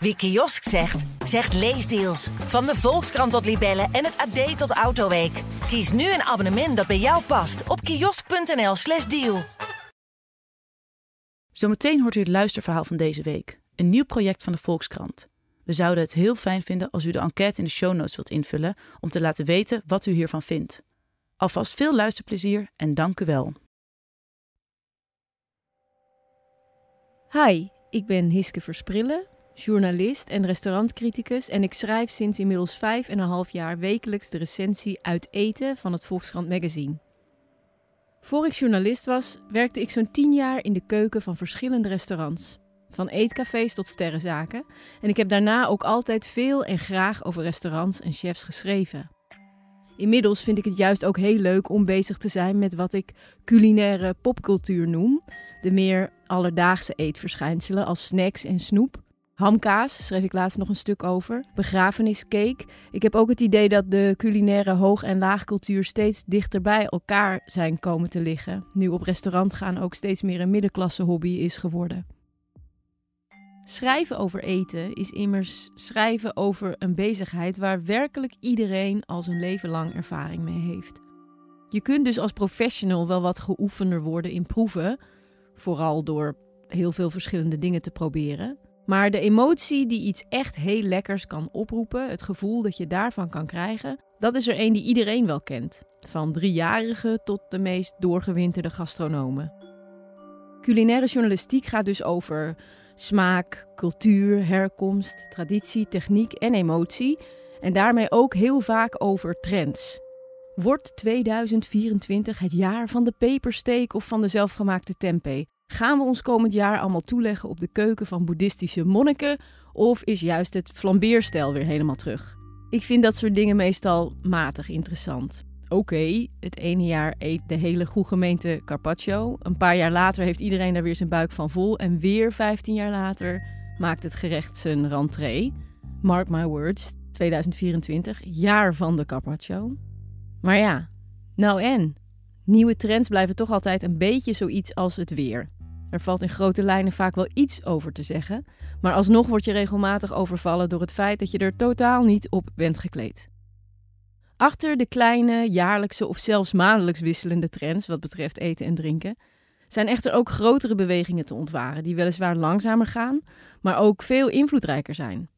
Wie kiosk zegt, zegt leesdeals. Van de Volkskrant tot Libellen en het AD tot Autoweek. Kies nu een abonnement dat bij jou past op kiosk.nl/slash deal. Zometeen hoort u het luisterverhaal van deze week. Een nieuw project van de Volkskrant. We zouden het heel fijn vinden als u de enquête in de show notes wilt invullen om te laten weten wat u hiervan vindt. Alvast veel luisterplezier en dank u wel. Hi, ik ben Hiske Versprillen, journalist en restaurantcriticus en ik schrijf sinds inmiddels vijf en een half jaar wekelijks de recensie Uit Eten van het Volkskrant Magazine. Voor ik journalist was, werkte ik zo'n tien jaar in de keuken van verschillende restaurants. Van eetcafés tot sterrenzaken. En ik heb daarna ook altijd veel en graag over restaurants en chefs geschreven. Inmiddels vind ik het juist ook heel leuk om bezig te zijn met wat ik culinaire popcultuur noem. De meer alledaagse eetverschijnselen als snacks en snoep. Hamkaas schreef ik laatst nog een stuk over. Begrafeniscake. Ik heb ook het idee dat de culinaire hoog- en laagcultuur steeds dichter bij elkaar zijn komen te liggen. Nu op restaurant gaan ook steeds meer een middenklasse hobby is geworden. Schrijven over eten is immers schrijven over een bezigheid waar werkelijk iedereen al zijn leven lang ervaring mee heeft. Je kunt dus als professional wel wat geoefender worden in proeven, vooral door heel veel verschillende dingen te proberen. Maar de emotie die iets echt heel lekkers kan oproepen, het gevoel dat je daarvan kan krijgen, dat is er een die iedereen wel kent. Van driejarigen tot de meest doorgewinterde gastronomen. Culinaire journalistiek gaat dus over smaak, cultuur, herkomst, traditie, techniek en emotie. En daarmee ook heel vaak over trends. Wordt 2024 het jaar van de pepersteek of van de zelfgemaakte tempeh? Gaan we ons komend jaar allemaal toeleggen op de keuken van boeddhistische monniken? Of is juist het flambeerstijl weer helemaal terug? Ik vind dat soort dingen meestal matig interessant. Oké, het ene jaar eet de hele goede gemeente carpaccio. Een paar jaar later heeft iedereen daar weer zijn buik van vol. En weer 15 jaar later maakt het gerecht zijn rentree. Mark my words, 2024, jaar van de carpaccio. Maar ja, nou en? Nieuwe trends blijven toch altijd een beetje zoiets als het weer. Er valt in grote lijnen vaak wel iets over te zeggen, maar alsnog word je regelmatig overvallen door het feit dat je er totaal niet op bent gekleed. Achter de kleine, jaarlijkse of zelfs maandelijks wisselende trends wat betreft eten en drinken, zijn echter ook grotere bewegingen te ontwaren die weliswaar langzamer gaan, maar ook veel invloedrijker zijn.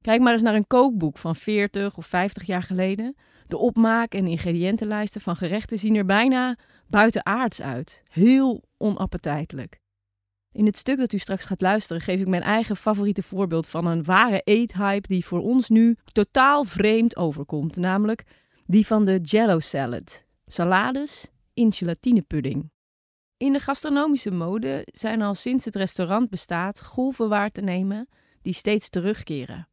Kijk maar eens naar een kookboek van 40 of 50 jaar geleden. De opmaak- en ingrediëntenlijsten van gerechten zien er bijna buitenaards uit. Heel onappetijtelijk. In het stuk dat u straks gaat luisteren geef ik mijn eigen favoriete voorbeeld van een ware eethype die voor ons nu totaal vreemd overkomt, namelijk die van de jello salad. Salades in gelatinepudding. In de gastronomische mode zijn al sinds het restaurant bestaat golven waar te nemen die steeds terugkeren.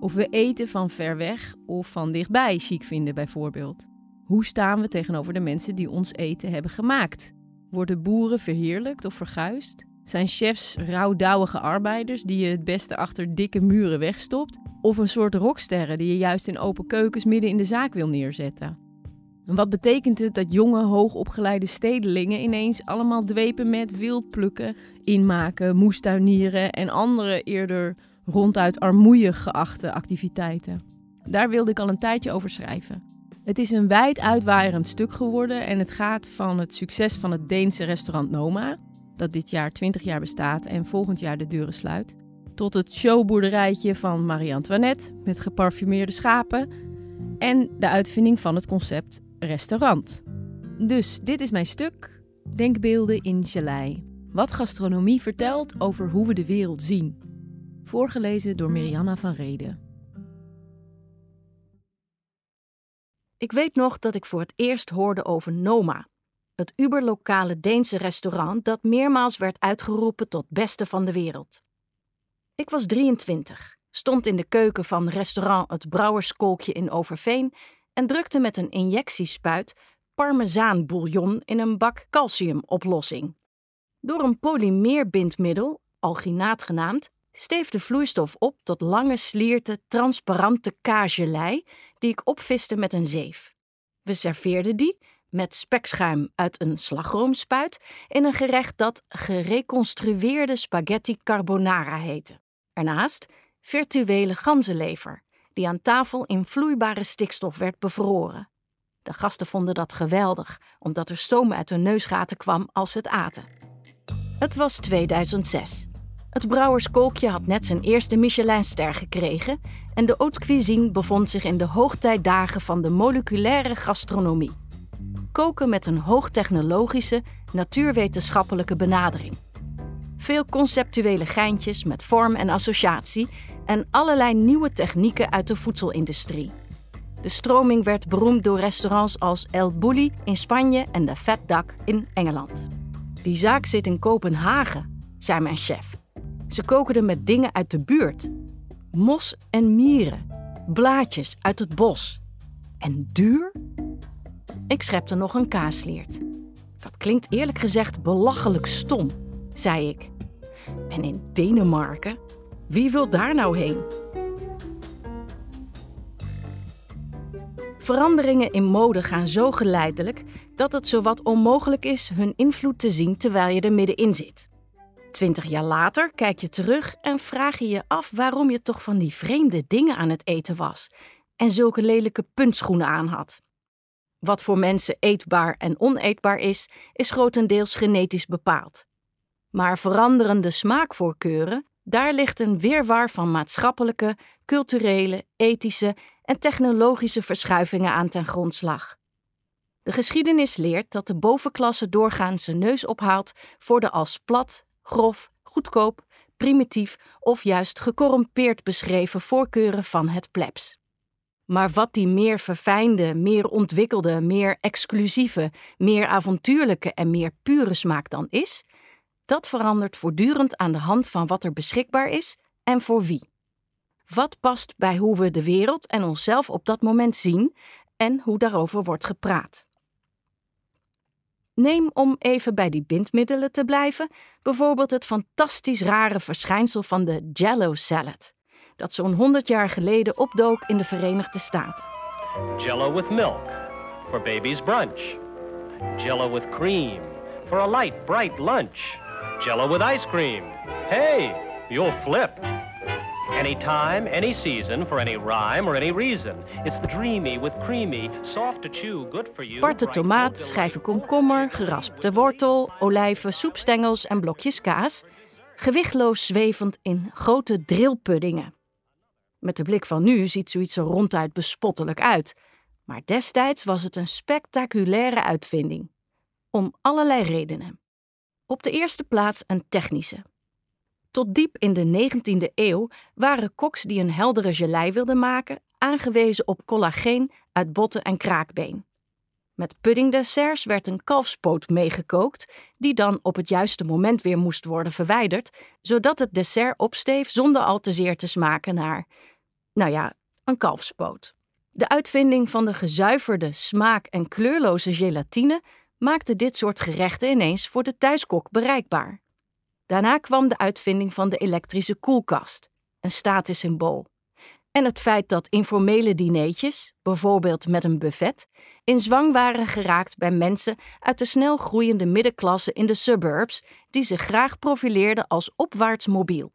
Of we eten van ver weg of van dichtbij chic vinden bijvoorbeeld. Hoe staan we tegenover de mensen die ons eten hebben gemaakt? Worden boeren verheerlijkt of verguisd? Zijn chefs rouwdouwige arbeiders die je het beste achter dikke muren wegstopt? Of een soort rocksterren die je juist in open keukens midden in de zaak wil neerzetten? En wat betekent het dat jonge, hoogopgeleide stedelingen ineens allemaal dwepen met wildplukken, inmaken, moestuinieren en andere eerder ronduit armoeig geachte activiteiten? Daar wilde ik al een tijdje over schrijven. Het is een wijd uitwaaierend stuk geworden en het gaat van het succes van het Deense restaurant Noma, dat dit jaar 20 jaar bestaat en volgend jaar de deuren sluit, tot het showboerderijtje van Marie-Antoinette met geparfumeerde schapen en de uitvinding van het concept restaurant. Dus dit is mijn stuk, Denkbeelden in gelei. Wat gastronomie vertelt over hoe we de wereld zien. Voorgelezen door Marianna van Reden. Ik weet nog dat ik voor het eerst hoorde over Noma, het uberlokale Deense restaurant dat meermaals werd uitgeroepen tot beste van de wereld. Ik was 23, stond in de keuken van restaurant Het Brouwerskolkje in Overveen en drukte met een injectiespuit parmezaanbouillon in een bak calciumoplossing. Door een polymeerbindmiddel, alginaat genaamd, steef de vloeistof op tot lange slierte transparante kagelei die ik opviste met een zeef. We serveerden die met spekschuim uit een slagroomspuit in een gerecht dat gereconstrueerde spaghetti carbonara heette. Ernaast virtuele ganzenlever, die aan tafel in vloeibare stikstof werd bevroren. De gasten vonden dat geweldig, omdat er stoom uit hun neusgaten kwam als ze het aten. Het was 2006. Het brouwerskolkje had net zijn eerste Michelinster gekregen en de haute cuisine bevond zich in de hoogtijdagen van de moleculaire gastronomie. Koken met een hoogtechnologische, natuurwetenschappelijke benadering. Veel conceptuele geintjes met vorm en associatie en allerlei nieuwe technieken uit de voedselindustrie. De stroming werd beroemd door restaurants als El Bulli in Spanje en de Fat Duck in Engeland. Die zaak zit in Kopenhagen, zei mijn chef. Ze koken met dingen uit de buurt. Mos en mieren, blaadjes uit het bos. En duur? Ik schepte nog een kaasleert. Dat klinkt eerlijk gezegd belachelijk stom, zei ik. En in Denemarken? Wie wil daar nou heen? Veranderingen in mode gaan zo geleidelijk dat het zowat onmogelijk is hun invloed te zien terwijl je er middenin zit. Twintig jaar later kijk je terug en vraag je je af waarom je toch van die vreemde dingen aan het eten was en zulke lelijke puntschoenen aan had. Wat voor mensen eetbaar en oneetbaar is, is grotendeels genetisch bepaald. Maar veranderende smaakvoorkeuren, daar ligt een weerwar van maatschappelijke, culturele, ethische en technologische verschuivingen aan ten grondslag. De geschiedenis leert dat de bovenklasse doorgaans zijn neus ophaalt voor de als plat, grof, goedkoop, primitief of juist gecorrumpeerd beschreven voorkeuren van het plebs. Maar wat die meer verfijnde, meer ontwikkelde, meer exclusieve, meer avontuurlijke en meer pure smaak dan is, dat verandert voortdurend aan de hand van wat er beschikbaar is en voor wie. Wat past bij hoe we de wereld en onszelf op dat moment zien en hoe daarover wordt gepraat. Neem om even bij die bindmiddelen te blijven, bijvoorbeeld het fantastisch rare verschijnsel van de Jello salad, dat zo'n 100 jaar geleden opdook in de Verenigde Staten. Jello with milk for baby's brunch. Jello with cream for a light, bright lunch. Jello with ice cream. Hey, you'll flip. Anytime, any season, for any rhyme or any reason. It's the dreamy with creamy, soft to chew, good for you. Aparte tomaat, schijven komkommer, geraspte wortel, olijven, soepstengels en blokjes kaas. Gewichtloos zwevend in grote drillpuddingen. Met de blik van nu ziet zoiets er ronduit bespottelijk uit. Maar destijds was het een spectaculaire uitvinding. Om allerlei redenen. Op de eerste plaats een technische. Tot diep in de 19e eeuw waren koks die een heldere gelei wilden maken aangewezen op collageen uit botten en kraakbeen. Met puddingdesserts werd een kalfspoot meegekookt, die dan op het juiste moment weer moest worden verwijderd, zodat het dessert opsteef zonder al te zeer te smaken naar, nou ja, een kalfspoot. De uitvinding van de gezuiverde, smaak- en kleurloze gelatine maakte dit soort gerechten ineens voor de thuiskok bereikbaar. Daarna kwam de uitvinding van de elektrische koelkast, een statussymbool. En het feit dat informele dineetjes, bijvoorbeeld met een buffet, in zwang waren geraakt bij mensen uit de snel groeiende middenklasse in de suburbs, die zich graag profileerden als opwaarts mobiel.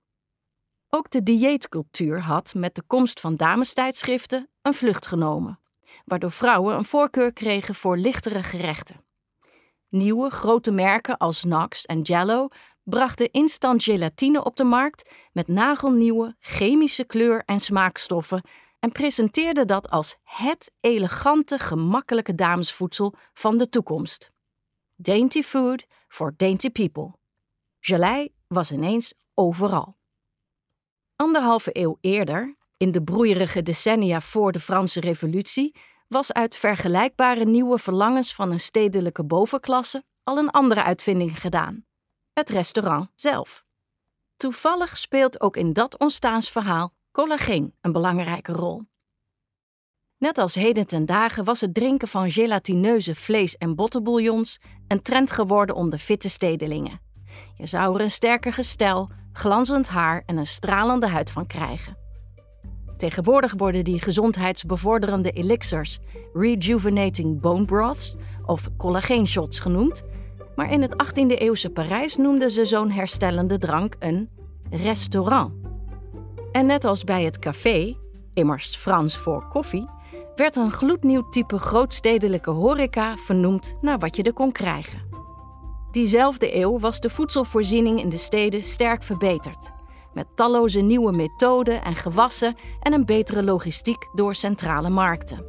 Ook de dieetcultuur had met de komst van damestijdschriften een vlucht genomen, waardoor vrouwen een voorkeur kregen voor lichtere gerechten. Nieuwe grote merken als Knox en Jello brachten instant gelatine op de markt met nagelnieuwe chemische kleur- en smaakstoffen en presenteerden dat als het elegante, gemakkelijke damesvoedsel van de toekomst. Dainty food for dainty people. Gelei was ineens overal. Anderhalve eeuw eerder, in de broeierige decennia voor de Franse Revolutie, was uit vergelijkbare nieuwe verlangens van een stedelijke bovenklasse al een andere uitvinding gedaan: het restaurant zelf. Toevallig speelt ook in dat ontstaansverhaal collageen een belangrijke rol. Net als heden ten dagen was het drinken van gelatineuze vlees- en bottenbouillons een trend geworden onder fitte stedelingen. Je zou er een sterker gestel, glanzend haar en een stralende huid van krijgen. Tegenwoordig worden die gezondheidsbevorderende elixirs rejuvenating bone broths of collageenshots genoemd, maar in het 18e eeuwse Parijs noemden ze zo'n herstellende drank een restaurant. En net als bij het café, immers Frans voor koffie, werd een gloednieuw type grootstedelijke horeca vernoemd naar wat je er kon krijgen. Diezelfde eeuw was de voedselvoorziening in de steden sterk verbeterd, met talloze nieuwe methoden en gewassen en een betere logistiek door centrale markten.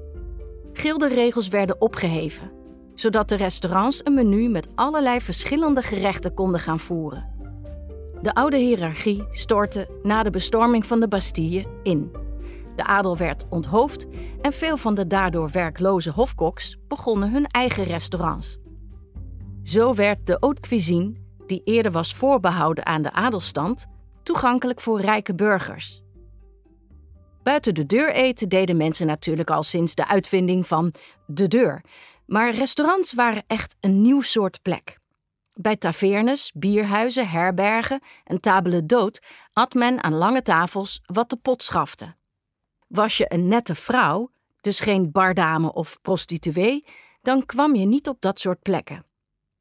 Gilderegels werden opgeheven, zodat de restaurants een menu met allerlei verschillende gerechten konden gaan voeren. De oude hiërarchie stortte na de bestorming van de Bastille in. De adel werd onthoofd en veel van de daardoor werkloze hofkoks begonnen hun eigen restaurants. Zo werd de haute cuisine, die eerder was voorbehouden aan de adelstand, toegankelijk voor rijke burgers. Buiten de deur eten deden mensen natuurlijk al sinds de uitvinding van de deur, maar restaurants waren echt een nieuw soort plek. Bij tavernes, bierhuizen, herbergen en table d'hôte at men aan lange tafels wat de pot schafte. Was je een nette vrouw, dus geen bardame of prostituee, dan kwam je niet op dat soort plekken.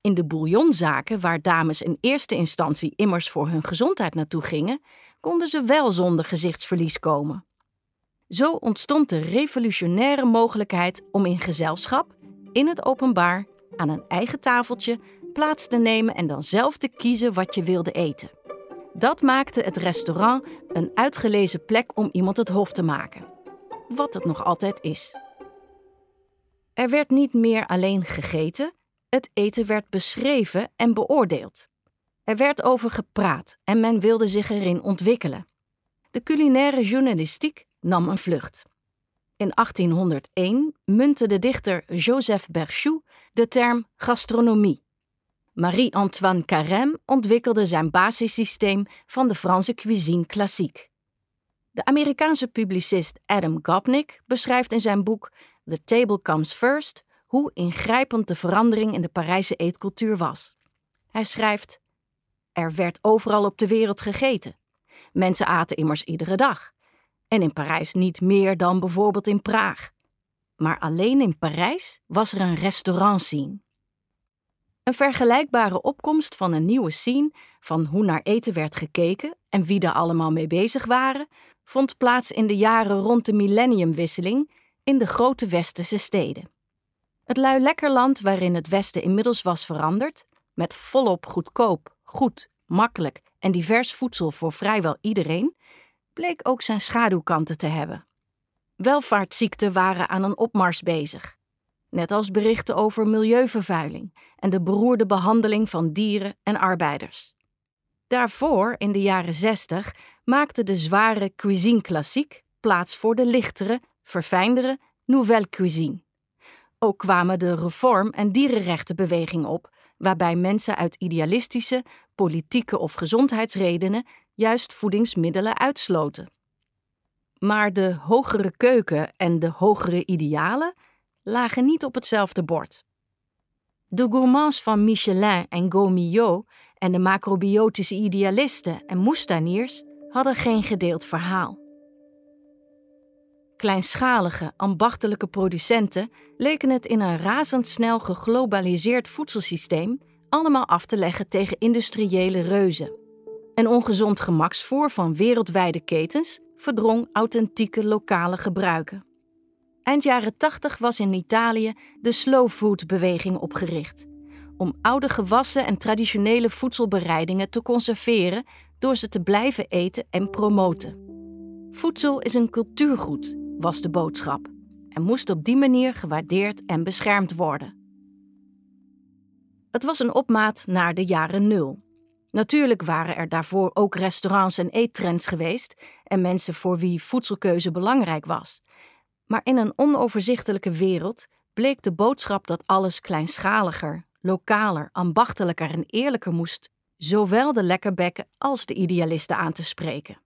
In de bouillonzaken, waar dames in eerste instantie immers voor hun gezondheid naartoe gingen, konden ze wel zonder gezichtsverlies komen. Zo ontstond de revolutionaire mogelijkheid om in gezelschap, in het openbaar, aan een eigen tafeltje plaats te nemen en dan zelf te kiezen wat je wilde eten. Dat maakte het restaurant een uitgelezen plek om iemand het hof te maken. Wat het nog altijd is. Er werd niet meer alleen gegeten, het eten werd beschreven en beoordeeld. Er werd over gepraat en men wilde zich erin ontwikkelen. De culinaire journalistiek nam een vlucht. In 1801 muntte de dichter Joseph Berchoux de term gastronomie. Marie-Antoine Carême ontwikkelde zijn basissysteem van de Franse cuisine klassiek. De Amerikaanse publicist Adam Gopnik beschrijft in zijn boek The Table Comes First hoe ingrijpend de verandering in de Parijse eetcultuur was. Hij schrijft: Er werd overal op de wereld gegeten. Mensen aten immers iedere dag. En in Parijs niet meer dan bijvoorbeeld in Praag. Maar alleen in Parijs was er een restaurantscene. Een vergelijkbare opkomst van een nieuwe scene van hoe naar eten werd gekeken en wie daar allemaal mee bezig waren, vond plaats in de jaren rond de millenniumwisseling in de grote westerse steden. Het lui lekkerland waarin het Westen inmiddels was veranderd, met volop goedkoop, goed, makkelijk en divers voedsel voor vrijwel iedereen, bleek ook zijn schaduwkanten te hebben. Welvaartsziekten waren aan een opmars bezig, net als berichten over milieuvervuiling en de beroerde behandeling van dieren en arbeiders. Daarvoor, in de jaren 60, maakte de zware cuisine klassiek plaats voor de lichtere, verfijndere nouvelle cuisine. Ook kwamen de reform- en dierenrechtenbeweging op, waarbij mensen uit idealistische, politieke of gezondheidsredenen juist voedingsmiddelen uitsloten. Maar de hogere keuken en de hogere idealen lagen niet op hetzelfde bord. De gourmands van Michelin en Gaumillot en de macrobiotische idealisten en moestaniers hadden geen gedeeld verhaal. Kleinschalige, ambachtelijke producenten leken het in een razendsnel geglobaliseerd voedselsysteem allemaal af te leggen tegen industriële reuzen. Een ongezond gemaksvoer van wereldwijde ketens verdrong authentieke lokale gebruiken. Eind jaren 80 was in Italië de slow food beweging opgericht. Om oude gewassen en traditionele voedselbereidingen te conserveren door ze te blijven eten en promoten. Voedsel is een cultuurgoed, was de boodschap, en moest op die manier gewaardeerd en beschermd worden. Het was een opmaat naar de jaren nul. Natuurlijk waren er daarvoor ook restaurants en eettrends geweest en mensen voor wie voedselkeuze belangrijk was. Maar in een onoverzichtelijke wereld bleek de boodschap dat alles kleinschaliger, lokaler, ambachtelijker en eerlijker moest, zowel de lekkerbekken als de idealisten aan te spreken.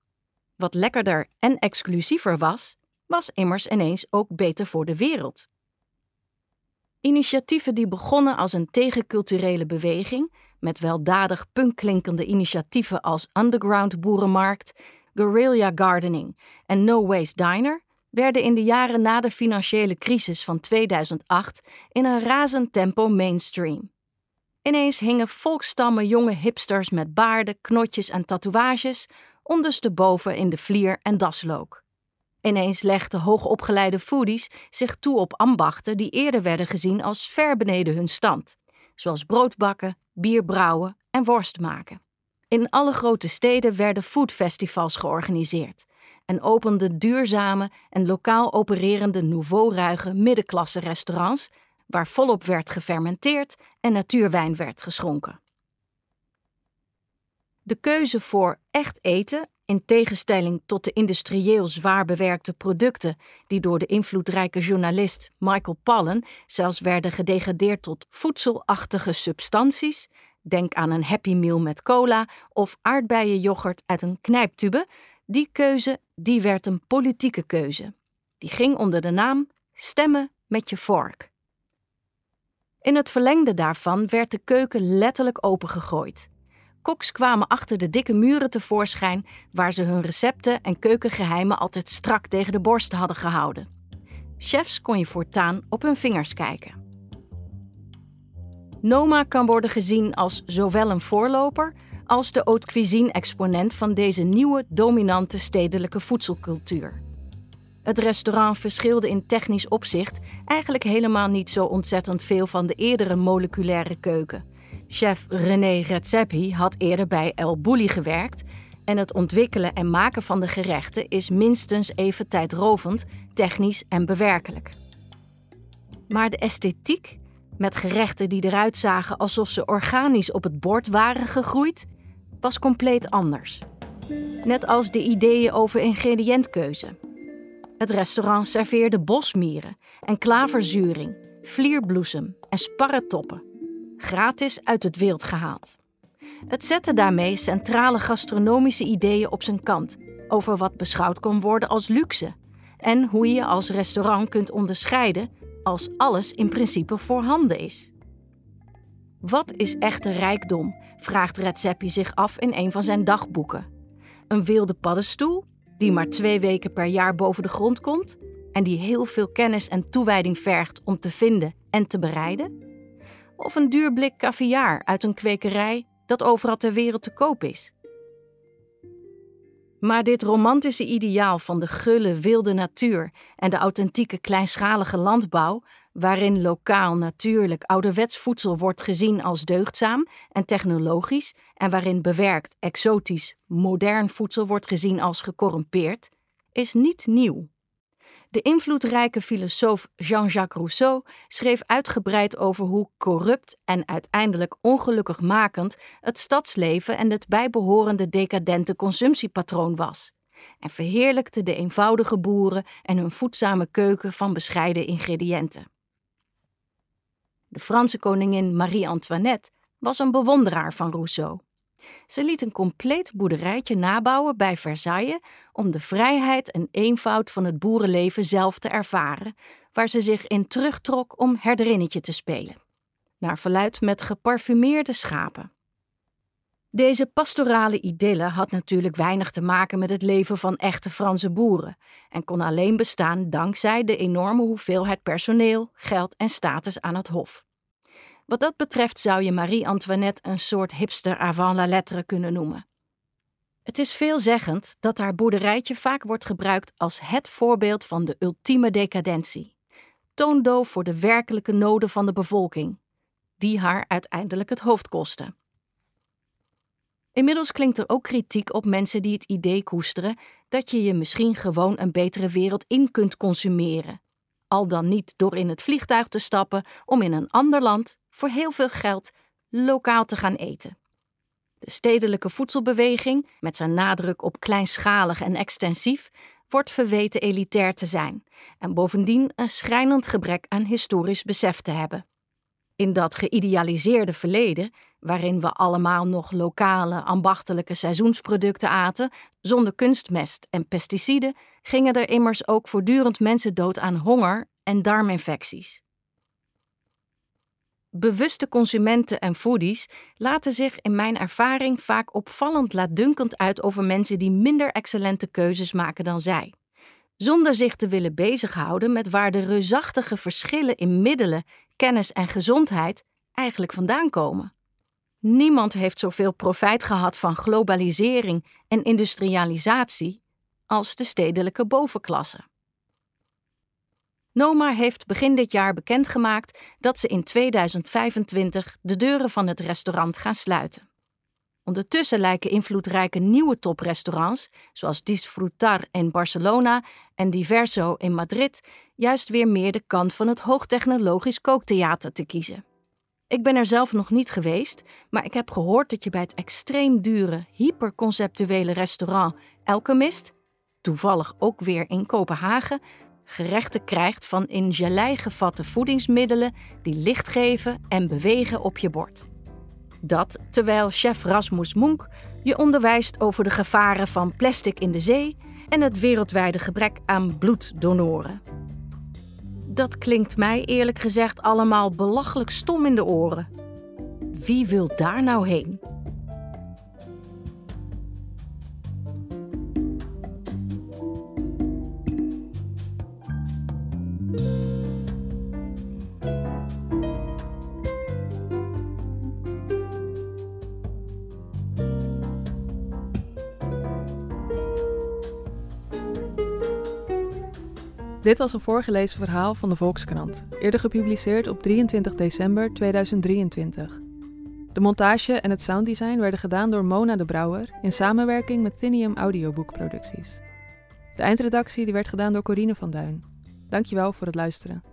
Wat lekkerder en exclusiever was, was immers ineens ook beter voor de wereld. Initiatieven die begonnen als een tegenculturele beweging, met weldadig punkklinkende initiatieven als Underground Boerenmarkt, Guerrilla Gardening en No Waste Diner, werden in de jaren na de financiële crisis van 2008 in een razend tempo mainstream. Ineens hingen volkstammen jonge hipsters met baarden, knotjes en tatoeages ondersteboven in de vlier en daslook. Ineens legden hoogopgeleide foodies zich toe op ambachten die eerder werden gezien als ver beneden hun stand, zoals broodbakken, bier brouwen en worst maken. In alle grote steden werden foodfestivals georganiseerd en openden duurzame en lokaal opererende nouveau-ruige middenklasse restaurants waar volop werd gefermenteerd en natuurwijn werd geschonken. De keuze voor echt eten, in tegenstelling tot de industrieel zwaar bewerkte producten die door de invloedrijke journalist Michael Pollan zelfs werden gedegradeerd tot voedselachtige substanties, denk aan een Happy Meal met cola of aardbeienyoghurt uit een knijptube, die keuze die werd een politieke keuze. Die ging onder de naam stemmen met je vork. In het verlengde daarvan werd de keuken letterlijk opengegooid. Koks kwamen achter de dikke muren tevoorschijn waar ze hun recepten en keukengeheimen altijd strak tegen de borst hadden gehouden. Chefs kon je voortaan op hun vingers kijken. Noma kan worden gezien als zowel een voorloper als de haute cuisine-exponent van deze nieuwe dominante stedelijke voedselcultuur. Het restaurant verschilde in technisch opzicht eigenlijk helemaal niet zo ontzettend veel van de eerdere moleculaire keuken. Chef René Redzepi had eerder bij El Bulli gewerkt en het ontwikkelen en maken van de gerechten is minstens even tijdrovend, technisch en bewerkelijk. Maar de esthetiek, met gerechten die eruit zagen alsof ze organisch op het bord waren gegroeid, was compleet anders. Net als de ideeën over ingrediëntkeuze. Het restaurant serveerde bosmieren en klaverzuring, vlierbloesem en sparretoppen, gratis uit het wild gehaald. Het zette daarmee centrale gastronomische ideeën op zijn kant over wat beschouwd kon worden als luxe en hoe je als restaurant kunt onderscheiden als alles in principe voorhanden is. Wat is echte rijkdom? vraagt Redzepi zich af in een van zijn dagboeken. Een wilde paddenstoel die maar twee weken per jaar boven de grond komt en die heel veel kennis en toewijding vergt om te vinden en te bereiden? Of een duur blik caviar uit een kwekerij dat overal ter wereld te koop is? Maar dit romantische ideaal van de gulle wilde natuur en de authentieke kleinschalige landbouw, waarin lokaal natuurlijk ouderwets voedsel wordt gezien als deugdzaam en technologisch en waarin bewerkt, exotisch, modern voedsel wordt gezien als gecorrumpeerd, is niet nieuw. De invloedrijke filosoof Jean-Jacques Rousseau schreef uitgebreid over hoe corrupt en uiteindelijk ongelukkig makend het stadsleven en het bijbehorende decadente consumptiepatroon was. En verheerlijkte de eenvoudige boeren en hun voedzame keuken van bescheiden ingrediënten. De Franse koningin Marie-Antoinette was een bewonderaar van Rousseau. Ze liet een compleet boerderijtje nabouwen bij Versailles om de vrijheid en eenvoud van het boerenleven zelf te ervaren, waar ze zich in terugtrok om herderinnetje te spelen. Naar verluid met geparfumeerde schapen. Deze pastorale idylle had natuurlijk weinig te maken met het leven van echte Franse boeren en kon alleen bestaan dankzij de enorme hoeveelheid personeel, geld en status aan het hof. Wat dat betreft zou je Marie-Antoinette een soort hipster avant la lettre kunnen noemen. Het is veelzeggend dat haar boerderijtje vaak wordt gebruikt als het voorbeeld van de ultieme decadentie. Toondoof voor de werkelijke noden van de bevolking, die haar uiteindelijk het hoofd kosten. Inmiddels klinkt er ook kritiek op mensen die het idee koesteren dat je je misschien gewoon een betere wereld in kunt consumeren. Al dan niet door in het vliegtuig te stappen om in een ander land voor heel veel geld lokaal te gaan eten. De stedelijke voedselbeweging, met zijn nadruk op kleinschalig en extensief, wordt verweten elitair te zijn en bovendien een schrijnend gebrek aan historisch besef te hebben. In dat geïdealiseerde verleden, waarin we allemaal nog lokale, ambachtelijke seizoensproducten aten, zonder kunstmest en pesticiden, gingen er immers ook voortdurend mensen dood aan honger en darminfecties. Bewuste consumenten en foodies laten zich in mijn ervaring vaak opvallend laatdunkend uit over mensen die minder excellente keuzes maken dan zij. Zonder zich te willen bezighouden met waar de reusachtige verschillen in middelen, kennis en gezondheid eigenlijk vandaan komen. Niemand heeft zoveel profijt gehad van globalisering en industrialisatie als de stedelijke bovenklasse. Noma heeft begin dit jaar bekendgemaakt dat ze in 2025 de deuren van het restaurant gaan sluiten. Ondertussen lijken invloedrijke nieuwe toprestaurants, zoals Disfrutar in Barcelona en Diverso in Madrid, juist weer meer de kant van het hoogtechnologisch kooktheater te kiezen. Ik ben er zelf nog niet geweest, maar ik heb gehoord dat je bij het extreem dure, hyperconceptuele restaurant Elkemist, toevallig ook weer in Kopenhagen, gerechten krijgt van in gelei gevatte voedingsmiddelen die licht geven en bewegen op je bord. Dat terwijl chef Rasmus Monk je onderwijst over de gevaren van plastic in de zee en het wereldwijde gebrek aan bloeddonoren. Dat klinkt mij eerlijk gezegd allemaal belachelijk stom in de oren. Wie wil daar nou heen? Dit was een voorgelezen verhaal van de Volkskrant, eerder gepubliceerd op 23 december 2023. De montage en het sounddesign werden gedaan door Mona de Brouwer in samenwerking met Tinium Audioboekproducties. De eindredactie die werd gedaan door Corine van Duin. Dankjewel voor het luisteren.